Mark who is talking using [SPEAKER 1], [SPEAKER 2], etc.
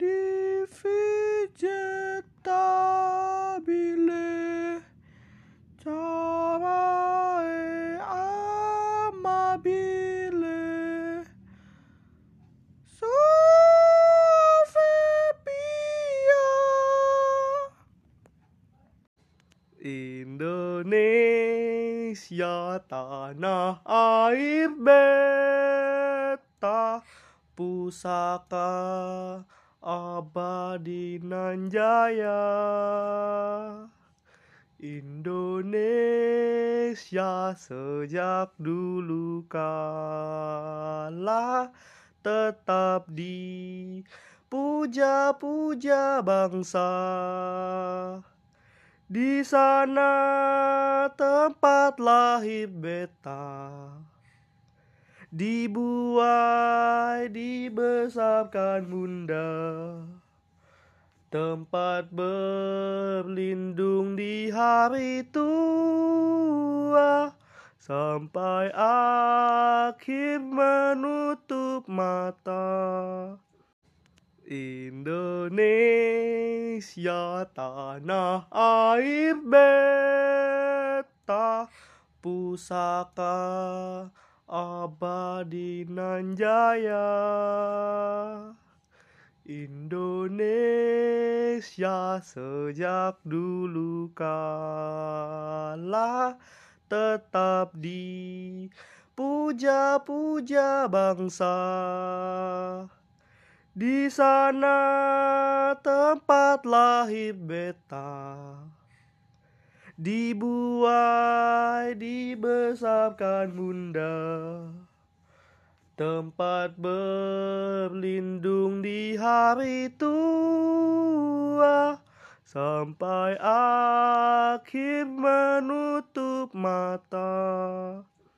[SPEAKER 1] difijat tabile carae amabile sove pia Indonesia tanah air beta pusaka abadi nan jaya Indonesia sejak dulu kala tetap di puja-puja bangsa. Di sana tempat lahir beta Dibuai, dibesarkan bunda. Tempat berlindung di hari tua. Sampai akhir menutup mata. Indonesia tanah air beta. Pusaka abadi nan jaya Indonesia sejak dulu kala tetap di puja-puja bangsa. Di sana tempat lahir beta Dibuai, dibesarkan bunda. Tempat berlindung di hari tua. Sampai akhir menutup mata